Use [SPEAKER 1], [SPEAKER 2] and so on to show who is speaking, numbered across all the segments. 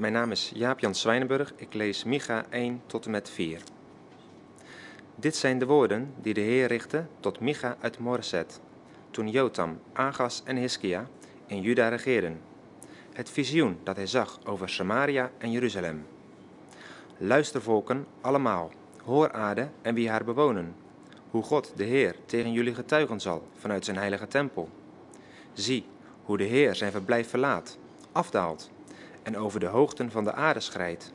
[SPEAKER 1] Mijn naam is Jaap-Jan Zwijnenburg. Ik lees Micha 1 tot en met 4. Dit zijn de woorden die de Heer richtte tot Micha uit Moreset, toen Jotam, Agas en Hiskia in Juda regeerden. Het visioen dat hij zag over Samaria en Jeruzalem. Luister volken, allemaal, hoor aarde en wie haar bewonen, hoe God, de Heer, tegen jullie getuigen zal vanuit zijn heilige tempel. Zie hoe de Heer zijn verblijf verlaat, afdaalt en over de hoogten van de aarde schrijdt.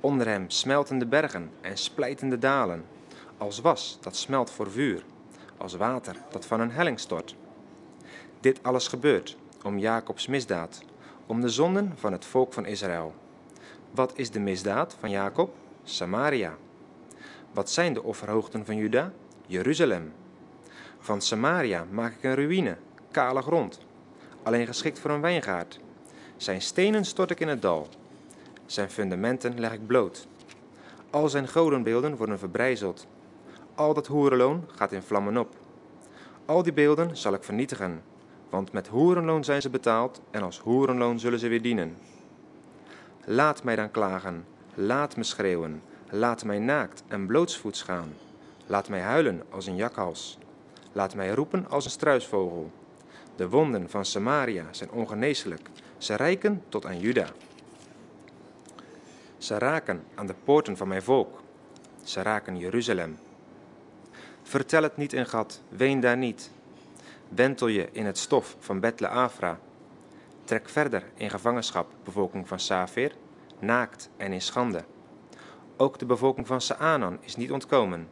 [SPEAKER 1] Onder hem smelten de bergen en splijten de dalen, als was dat smelt voor vuur, als water dat van een helling stort. Dit alles gebeurt om Jacobs misdaad, om de zonden van het volk van Israël. Wat is de misdaad van Jacob? Samaria. Wat zijn de offerhoogten van Juda? Jeruzalem. Van Samaria maak ik een ruïne, kale grond, alleen geschikt voor een wijngaard. Zijn stenen stort ik in het dal, zijn fundamenten leg ik bloot. Al zijn godenbeelden worden verbrijzeld. Al dat hoerenloon gaat in vlammen op. Al die beelden zal ik vernietigen, want met hoerenloon zijn ze betaald en als hoerenloon zullen ze weer dienen. Laat mij dan klagen, laat me schreeuwen, laat mij naakt en blootsvoets gaan. Laat mij huilen als een jakhals. Laat mij roepen als een struisvogel. De wonden van Samaria zijn ongeneeslijk. Ze reiken tot aan Juda. Ze raken aan de poorten van mijn volk. Ze raken Jeruzalem. Vertel het niet in Gad, ween daar niet. Wentel je in het stof van Betle Afra. Trek verder in gevangenschap, bevolking van Safir, naakt en in schande. Ook de bevolking van Saanan is niet ontkomen.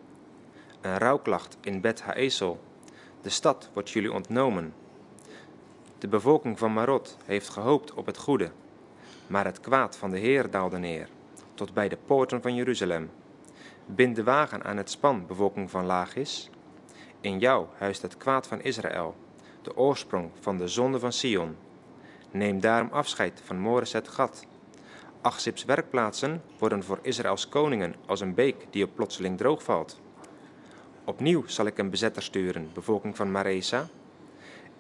[SPEAKER 1] Een rouwklacht in Bet Haesel. De stad wordt jullie ontnomen. De bevolking van Marot heeft gehoopt op het goede, maar het kwaad van de Heer daalde neer, tot bij de poorten van Jeruzalem. Bind de wagen aan het span, bevolking van Lagis. In jou huist het kwaad van Israël, de oorsprong van de zonde van Sion. Neem daarom afscheid van Moreset Gad. Achzips werkplaatsen worden voor Israëls koningen als een beek die op plotseling droog valt. Opnieuw zal ik een bezetter sturen, bevolking van Maresa.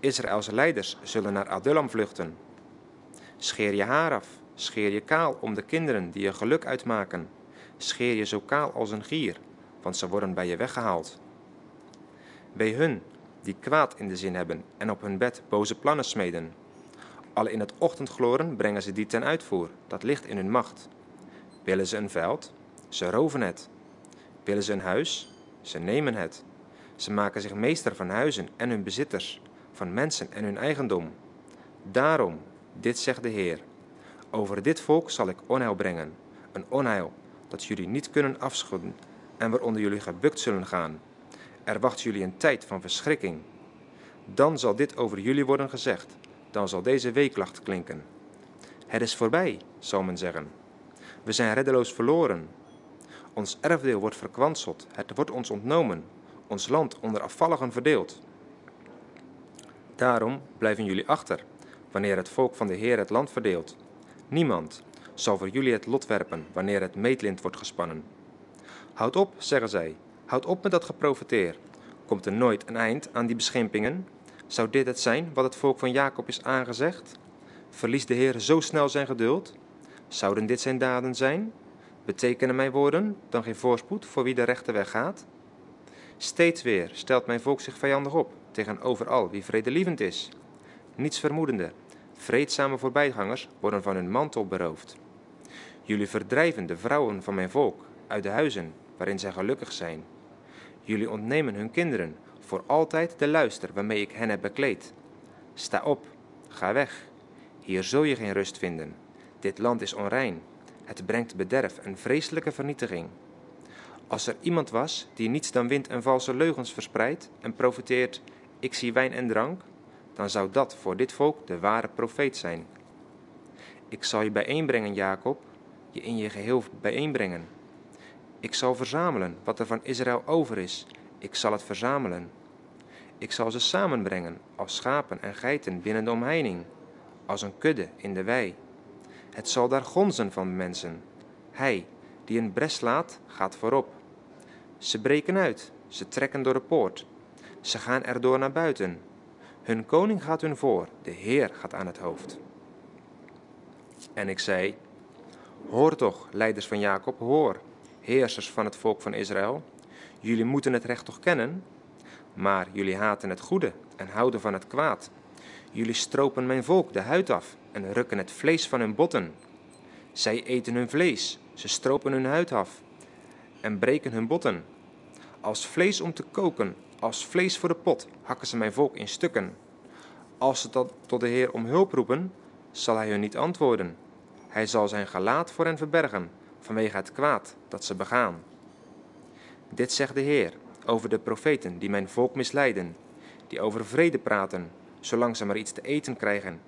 [SPEAKER 1] Israëls leiders zullen naar Adullam vluchten. Scheer je haar af, scheer je kaal om de kinderen die je geluk uitmaken. Scheer je zo kaal als een gier, want ze worden bij je weggehaald. Bij hun die kwaad in de zin hebben en op hun bed boze plannen smeden. Al in het ochtendgloren brengen ze die ten uitvoer, dat ligt in hun macht. Willen ze een veld? Ze roven het. Willen ze een huis? Ze nemen het. Ze maken zich meester van huizen en hun bezitters, van mensen en hun eigendom. Daarom, dit zegt de Heer, over dit volk zal ik onheil brengen, een onheil dat jullie niet kunnen afschudden en waaronder jullie gebukt zullen gaan. Er wacht jullie een tijd van verschrikking. Dan zal dit over jullie worden gezegd, dan zal deze weeklacht klinken. Het is voorbij, zal men zeggen. We zijn reddeloos verloren. Ons erfdeel wordt verkwanseld, het wordt ons ontnomen, ons land onder afvalligen verdeeld. Daarom blijven jullie achter, wanneer het volk van de Heer het land verdeelt. Niemand zal voor jullie het lot werpen, wanneer het meetlint wordt gespannen. Houd op, zeggen zij, houd op met dat geprofeteer. Komt er nooit een eind aan die beschimpingen? Zou dit het zijn wat het volk van Jacob is aangezegd? Verliest de Heer zo snel zijn geduld? Zouden dit zijn daden zijn? Betekenen mijn woorden dan geen voorspoed voor wie de rechte weg gaat? Steeds weer stelt mijn volk zich vijandig op tegen overal wie vredelievend is. Niets vermoedende, vreedzame voorbijgangers worden van hun mantel beroofd. Jullie verdrijven de vrouwen van mijn volk uit de huizen waarin zij gelukkig zijn. Jullie ontnemen hun kinderen voor altijd de luister waarmee ik hen heb bekleed. Sta op, ga weg. Hier zul je geen rust vinden. Dit land is onrein. Het brengt bederf en vreselijke vernietiging. Als er iemand was die niets dan wind en valse leugens verspreidt en profiteert, ik zie wijn en drank, dan zou dat voor dit volk de ware profeet zijn. Ik zal je bijeenbrengen, Jacob, je in je geheel bijeenbrengen. Ik zal verzamelen wat er van Israël over is. Ik zal het verzamelen. Ik zal ze samenbrengen als schapen en geiten binnen de omheining, als een kudde in de wei. Het zal daar gonzen van mensen. Hij die een bres slaat, gaat voorop. Ze breken uit, ze trekken door de poort. Ze gaan erdoor naar buiten. Hun koning gaat hun voor, de Heer gaat aan het hoofd. En ik zei: Hoor toch, leiders van Jacob, hoor, heersers van het volk van Israël. Jullie moeten het recht toch kennen? Maar jullie haten het goede en houden van het kwaad. Jullie stropen mijn volk de huid af en rukken het vlees van hun botten. Zij eten hun vlees, ze stropen hun huid af en breken hun botten. Als vlees om te koken, als vlees voor de pot, hakken ze mijn volk in stukken. Als ze tot de Heer om hulp roepen, zal hij hun niet antwoorden. Hij zal zijn gelaat voor hen verbergen, vanwege het kwaad dat ze begaan. Dit zegt de Heer over de profeten die mijn volk misleiden, die over vrede praten, zolang ze maar iets te eten krijgen,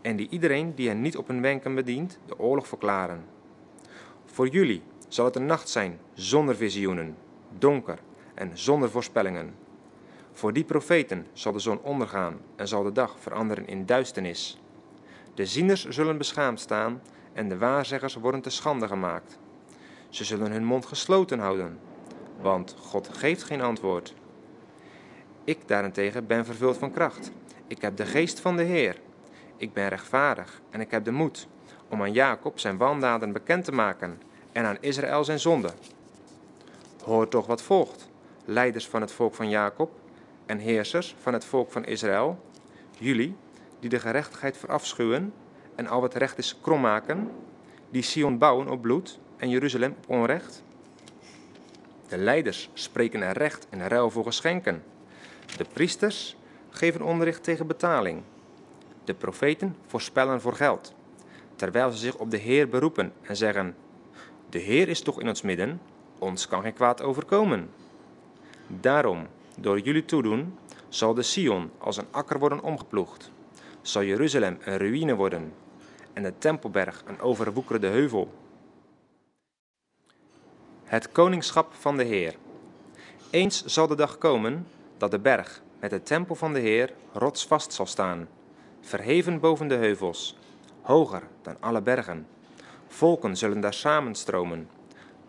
[SPEAKER 1] en die iedereen die hen niet op hun wenken bedient, de oorlog verklaren. Voor jullie zal het een nacht zijn zonder visioenen, donker en zonder voorspellingen. Voor die profeten zal de zon ondergaan en zal de dag veranderen in duisternis. De zieners zullen beschaamd staan en de waarzeggers worden te schande gemaakt. Ze zullen hun mond gesloten houden, want God geeft geen antwoord. Ik daarentegen ben vervuld van kracht. Ik heb de geest van de Heer. Ik ben rechtvaardig en ik heb de moed om aan Jacob zijn wandaden bekend te maken en aan Israël zijn zonde. Hoor toch wat volgt, leiders van het volk van Jacob en heersers van het volk van Israël, jullie die de gerechtigheid verafschuwen en al wat recht is krom maken, die Sion bouwen op bloed en Jeruzalem op onrecht. De leiders spreken er recht en ruil voor geschenken. De priesters geven onderricht tegen betaling. De profeten voorspellen voor geld, terwijl ze zich op de Heer beroepen en zeggen: De Heer is toch in ons midden, ons kan geen kwaad overkomen. Daarom, door jullie toedoen, zal de Sion als een akker worden omgeploegd, zal Jeruzalem een ruïne worden en de Tempelberg een overwoekerde heuvel. Het koningschap van de Heer. Eens zal de dag komen dat de berg met de tempel van de Heer rotsvast zal staan, verheven boven de heuvels, hoger dan alle bergen. Volken zullen daar samenstromen.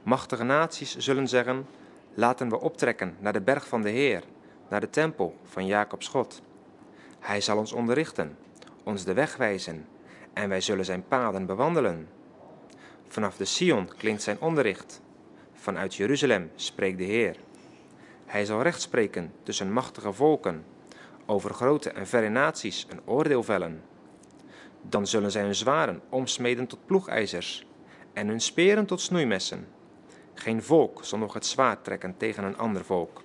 [SPEAKER 1] Machtige naties zullen zeggen: Laten we optrekken naar de berg van de Heer, naar de tempel van Jacobs God. Hij zal ons onderrichten, ons de weg wijzen, en wij zullen zijn paden bewandelen. Vanaf de Sion klinkt zijn onderricht. Vanuit Jeruzalem spreekt de Heer. Hij zal recht spreken tussen machtige volken, over grote en verre naties een oordeel vellen. Dan zullen zij hun zwaren omsmeden tot ploegijzers en hun speren tot snoeimessen. Geen volk zal nog het zwaard trekken tegen een ander volk.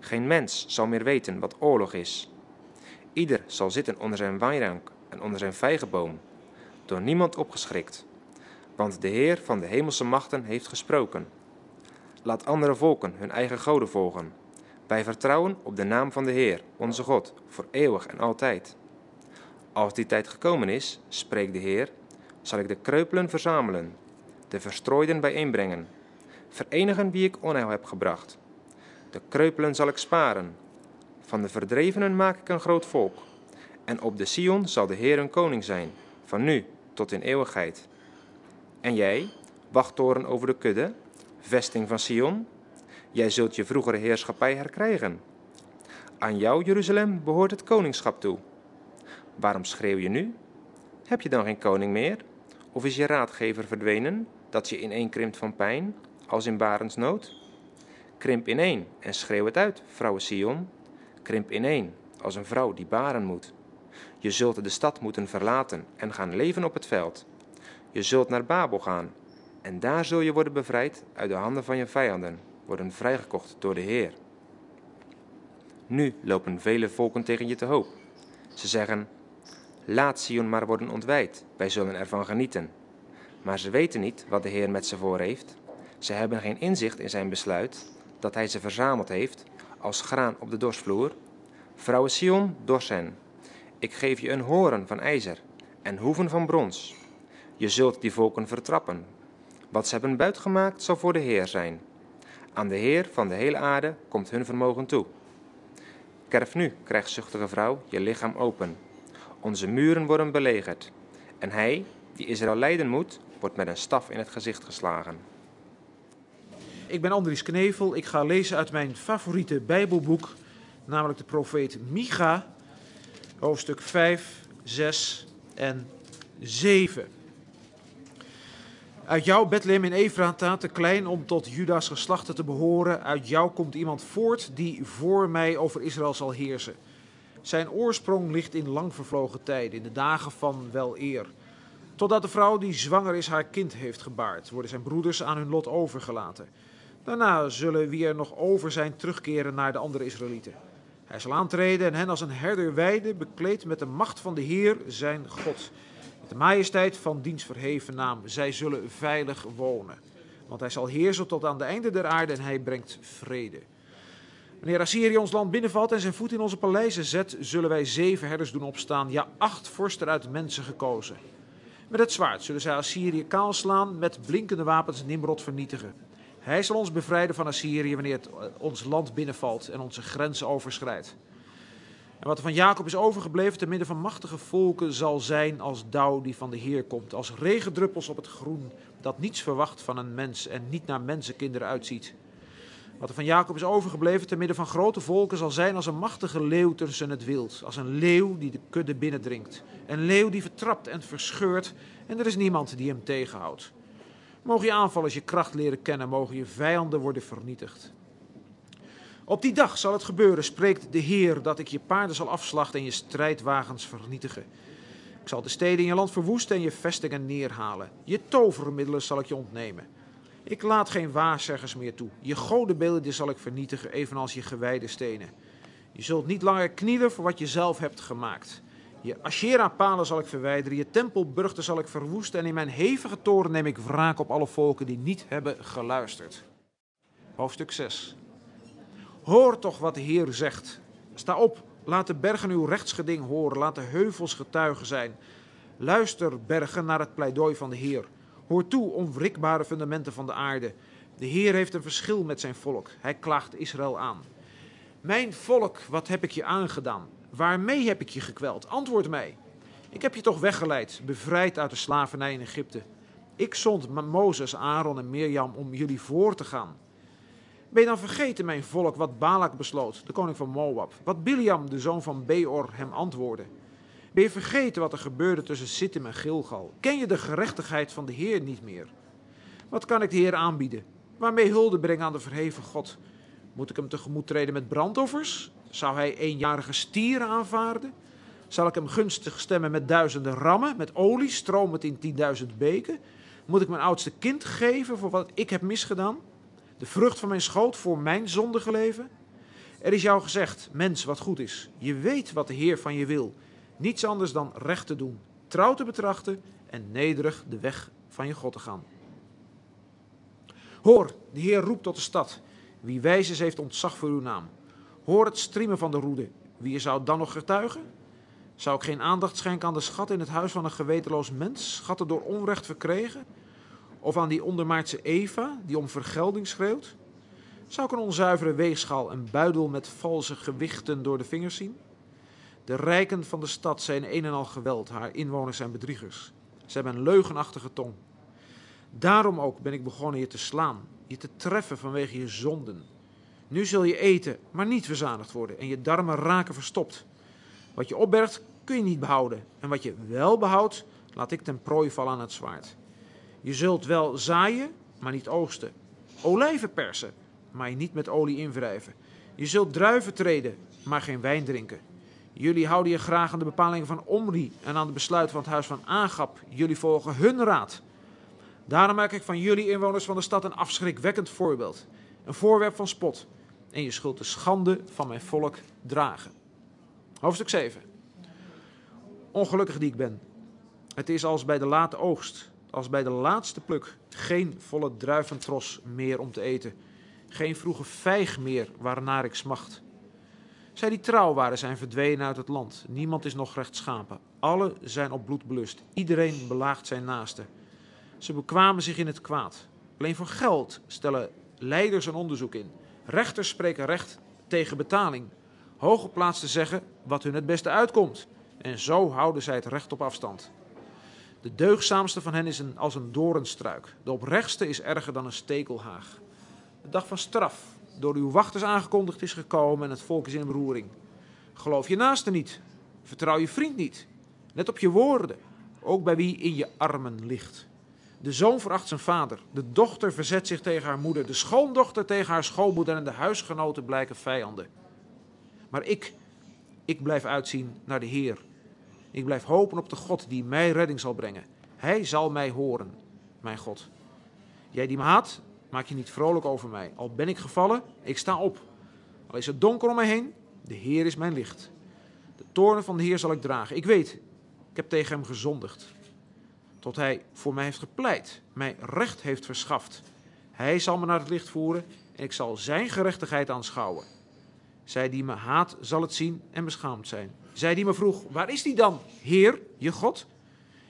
[SPEAKER 1] Geen mens zal meer weten wat oorlog is. Ieder zal zitten onder zijn wijnrank en onder zijn vijgenboom, door niemand opgeschrikt. Want de Heer van de hemelse machten heeft gesproken. Laat andere volken hun eigen goden volgen. Wij vertrouwen op de naam van de Heer, onze God, voor eeuwig en altijd. Als die tijd gekomen is, spreekt de Heer, zal ik de kreupelen verzamelen, de verstrooiden bijeenbrengen, verenigen wie ik onheil heb gebracht. De kreupelen zal ik sparen. Van de verdrevenen maak ik een groot volk. En op de Sion zal de Heer een koning zijn, van nu tot in eeuwigheid. En jij, wachttoren over de kudde, vesting van Sion, jij zult je vroegere heerschappij herkrijgen. Aan jou, Jeruzalem, behoort het koningschap toe. Waarom schreeuw je nu? Heb je dan geen koning meer? Of is je raadgever verdwenen, dat je ineenkrimpt van pijn, als in barensnood? Krimp ineen en schreeuw het uit, vrouwen Sion. Krimp ineen, als een vrouw die baren moet. Je zult de stad moeten verlaten en gaan leven op het veld. Je zult naar Babel gaan en daar zul je worden bevrijd uit de handen van je vijanden, worden vrijgekocht door de Heer. Nu lopen vele volken tegen je te hoop. Ze zeggen: Laat Sion maar worden ontwijd, wij zullen ervan genieten. Maar ze weten niet wat de Heer met ze voor heeft. Ze hebben geen inzicht in zijn besluit dat hij ze verzameld heeft als graan op de dorsvloer. Vrouwen Sion, dors hen. Ik geef je een horen van ijzer en hoeven van brons. Je zult die volken vertrappen. Wat ze hebben buitgemaakt zal voor de Heer zijn. Aan de Heer van de hele aarde komt hun vermogen toe. Kerf nu, krijgszuchtige vrouw, je lichaam open. Onze muren worden belegerd. En hij, die Israël leiden moet, wordt met een staf in het gezicht geslagen.
[SPEAKER 2] Ik ben Andries Knevel. Ik ga lezen uit mijn favoriete Bijbelboek, namelijk de profeet Micha, hoofdstuk 5, 6 en 7. Uit jou, Bethlehem in Efrata, te klein om tot Juda's geslachten te behoren, uit jou komt iemand voort die voor mij over Israël zal heersen. Zijn oorsprong ligt in lang vervlogen tijden, in de dagen van wel eer. Totdat de vrouw die zwanger is haar kind heeft gebaard, worden zijn broeders aan hun lot overgelaten. Daarna zullen wie er nog over zijn terugkeren naar de andere Israëlieten. Hij zal aantreden en hen als een herder weiden, bekleed met de macht van de Heer, zijn God. Met de majesteit van diens verheven naam. Zij zullen veilig wonen. Want hij zal heersen tot aan de einde der aarde en hij brengt vrede. Wanneer Assyrië ons land binnenvalt en zijn voet in onze paleizen zet, zullen wij zeven herders doen opstaan, ja, acht vorsten uit mensen gekozen. Met het zwaard zullen zij Assyrië kaal slaan, met blinkende wapens Nimrod vernietigen. Hij zal ons bevrijden van Assyrië wanneer het eh, ons land binnenvalt en onze grenzen overschrijdt. En wat er van Jacob is overgebleven te midden van machtige volken zal zijn als dauw die van de Heer komt, als regendruppels op het groen dat niets verwacht van een mens en niet naar mensenkinderen uitziet. Wat er van Jacob is overgebleven te midden van grote volken zal zijn als een machtige leeuw tussen het wild, als een leeuw die de kudde binnendringt, een leeuw die vertrapt en verscheurt en er is niemand die hem tegenhoudt. Mogen je aanvallers je kracht leren kennen, mogen je vijanden worden vernietigd. Op die dag zal het gebeuren, spreekt de Heer, dat ik je paarden zal afslachten en je strijdwagens vernietigen. Ik zal de steden in je land verwoesten en je vestingen neerhalen. Je tovermiddelen zal ik je ontnemen. Ik laat geen waarzeggers meer toe. Je godenbeelden zal ik vernietigen, evenals je gewijde stenen. Je zult niet langer knielen voor wat je zelf hebt gemaakt. Je Asherah-palen zal ik verwijderen, je tempelburchten zal ik verwoesten en in mijn hevige toren neem ik wraak op alle volken die niet hebben geluisterd. Hoofdstuk 6. Hoor toch wat de Heer zegt. Sta op, laat de bergen uw rechtsgeding horen, laat de heuvels getuigen zijn. Luister, bergen, naar het pleidooi van de Heer. Hoor toe, onwrikbare fundamenten van de aarde. De Heer heeft een verschil met zijn volk. Hij klaagt Israël aan. Mijn volk, wat heb ik je aangedaan? Waarmee heb ik je gekweld? Antwoord mij. Ik heb je toch weggeleid, bevrijd uit de slavernij in Egypte. Ik zond Mozes, Aaron en Mirjam om jullie voor te gaan. Ben je dan vergeten, mijn volk, wat Balak besloot, de koning van Moab? Wat Biliam, de zoon van Beor, hem antwoordde? Ben je vergeten wat er gebeurde tussen Sittim en Gilgal? Ken je de gerechtigheid van de Heer niet meer? Wat kan ik de Heer aanbieden? Waarmee hulde brengen aan de verheven God? Moet ik hem tegemoet treden met brandoffers? Zou hij eenjarige stieren aanvaarden? Zal ik hem gunstig stemmen met duizenden rammen, met olie, stromend in tienduizend beken? Moet ik mijn oudste kind geven voor wat ik heb misgedaan? De vrucht van mijn schoot voor mijn zondige leven? Er is jou gezegd, mens, wat goed is. Je weet wat de Heer van je wil. Niets anders dan recht te doen, trouw te betrachten en nederig de weg van je God te gaan. Hoor, de Heer roept tot de stad. Wie wijs is, heeft ontzag voor uw naam. Hoor het striemen van de roede. Wie zou dan nog getuigen? Zou ik geen aandacht schenken aan de schat in het huis van een gewetenloos mens, schatten door onrecht verkregen? Of aan die ondermaatse Eva, die om vergelding schreeuwt? Zou ik een onzuivere weegschaal, een buidel met valse gewichten door de vingers zien? De rijken van de stad zijn een en al geweld, haar inwoners zijn bedriegers. Ze hebben een leugenachtige tong. Daarom ook ben ik begonnen je te slaan, je te treffen vanwege je zonden. Nu zul je eten, maar niet verzadigd worden en je darmen raken verstopt. Wat je opbergt kun je niet behouden en wat je wel behoudt, laat ik ten prooi vallen aan het zwaard. Je zult wel zaaien, maar niet oogsten. Olijven persen, maar je niet met olie invrijven. Je zult druiven treden, maar geen wijn drinken. Jullie houden je graag aan de bepalingen van Omri en aan de besluiten van het huis van Agap. Jullie volgen hun raad. Daarom maak ik van jullie inwoners van de stad een afschrikwekkend voorbeeld. Een voorwerp van spot. En je schuld de schande van mijn volk dragen. Hoofdstuk 7. Ongelukkig die ik ben. Het is als bij de late oogst, als bij de laatste pluk, geen volle druiventros meer om te eten. Geen vroege vijg meer waarnaar ik smacht. Zij die trouw waren, zijn verdwenen uit het land. Niemand is nog rechtschapen. Alle zijn op bloed belust. Iedereen belaagt zijn naaste. Ze bekwamen zich in het kwaad. Alleen voor geld stellen leiders een onderzoek in. Rechters spreken recht tegen betaling. Hooggeplaatsten zeggen wat hun het beste uitkomt. En zo houden zij het recht op afstand. De deugzaamste van hen is een, als een doornstruik. De oprechtste is erger dan een stekelhaag. De dag van straf, door uw wachters aangekondigd is gekomen en het volk is in beroering. Geloof je naaste niet. Vertrouw je vriend niet. Let op je woorden, ook bij wie in je armen ligt. De zoon veracht zijn vader. De dochter verzet zich tegen haar moeder. De schoondochter tegen haar schoonmoeder. En de huisgenoten blijken vijanden. Maar ik, ik blijf uitzien naar de Heer. Ik blijf hopen op de God die mij redding zal brengen. Hij zal mij horen, mijn God. Jij die me haat, maak je niet vrolijk over mij. Al ben ik gevallen, ik sta op. Al is het donker om mij heen, de Heer is mijn licht. De toornen van de Heer zal ik dragen. Ik weet, ik heb tegen hem gezondigd. Tot hij voor mij heeft gepleit, mij recht heeft verschaft. Hij zal me naar het licht voeren en ik zal zijn gerechtigheid aanschouwen. Zij die me haat, zal het zien en beschaamd zijn. Zij die me vroeg, waar is die dan? Heer, je God?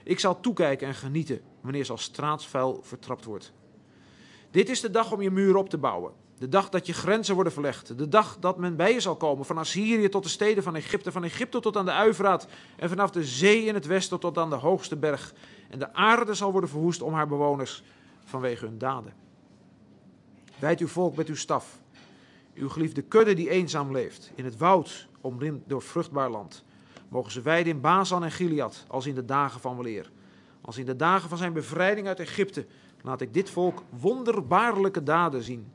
[SPEAKER 2] Ik zal toekijken en genieten wanneer ze als straatsvuil vertrapt wordt. Dit is de dag om je muur op te bouwen. De dag dat je grenzen worden verlegd. De dag dat men bij je zal komen. Van Assyrië tot de steden van Egypte. Van Egypte tot aan de Uivraat. En vanaf de zee in het westen tot aan de hoogste berg. En de aarde zal worden verwoest om haar bewoners vanwege hun daden. Wijd uw volk met uw staf. Uw geliefde kudde die eenzaam leeft. In het woud omringd door vruchtbaar land. Mogen ze weiden in Bazan en Gilead. Als in de dagen van weleer. Als in de dagen van zijn bevrijding uit Egypte. Laat ik dit volk wonderbaarlijke daden zien.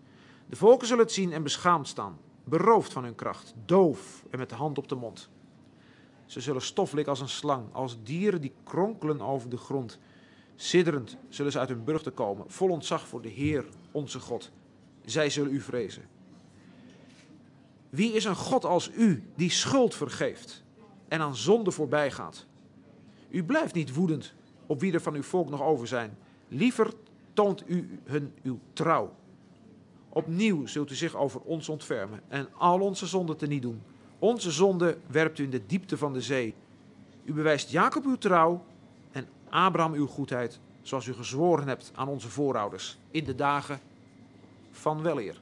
[SPEAKER 2] De volken zullen het zien en beschaamd staan, beroofd van hun kracht, doof en met de hand op de mond. Ze zullen stof likken als een slang, als dieren die kronkelen over de grond. Sidderend zullen ze uit hun burchten komen, vol ontzag voor de Heer, onze God. Zij zullen u vrezen. Wie is een God als u, die schuld vergeeft en aan zonde voorbij gaat? U blijft niet woedend op wie er van uw volk nog over zijn. Liever toont u hun uw trouw. Opnieuw zult u zich over ons ontfermen en al onze zonden teniet doen. Onze zonde werpt u in de diepte van de zee. U bewijst Jacob uw trouw en Abraham uw goedheid, zoals u gezworen hebt aan onze voorouders in de dagen van weleer.